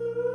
Ooh.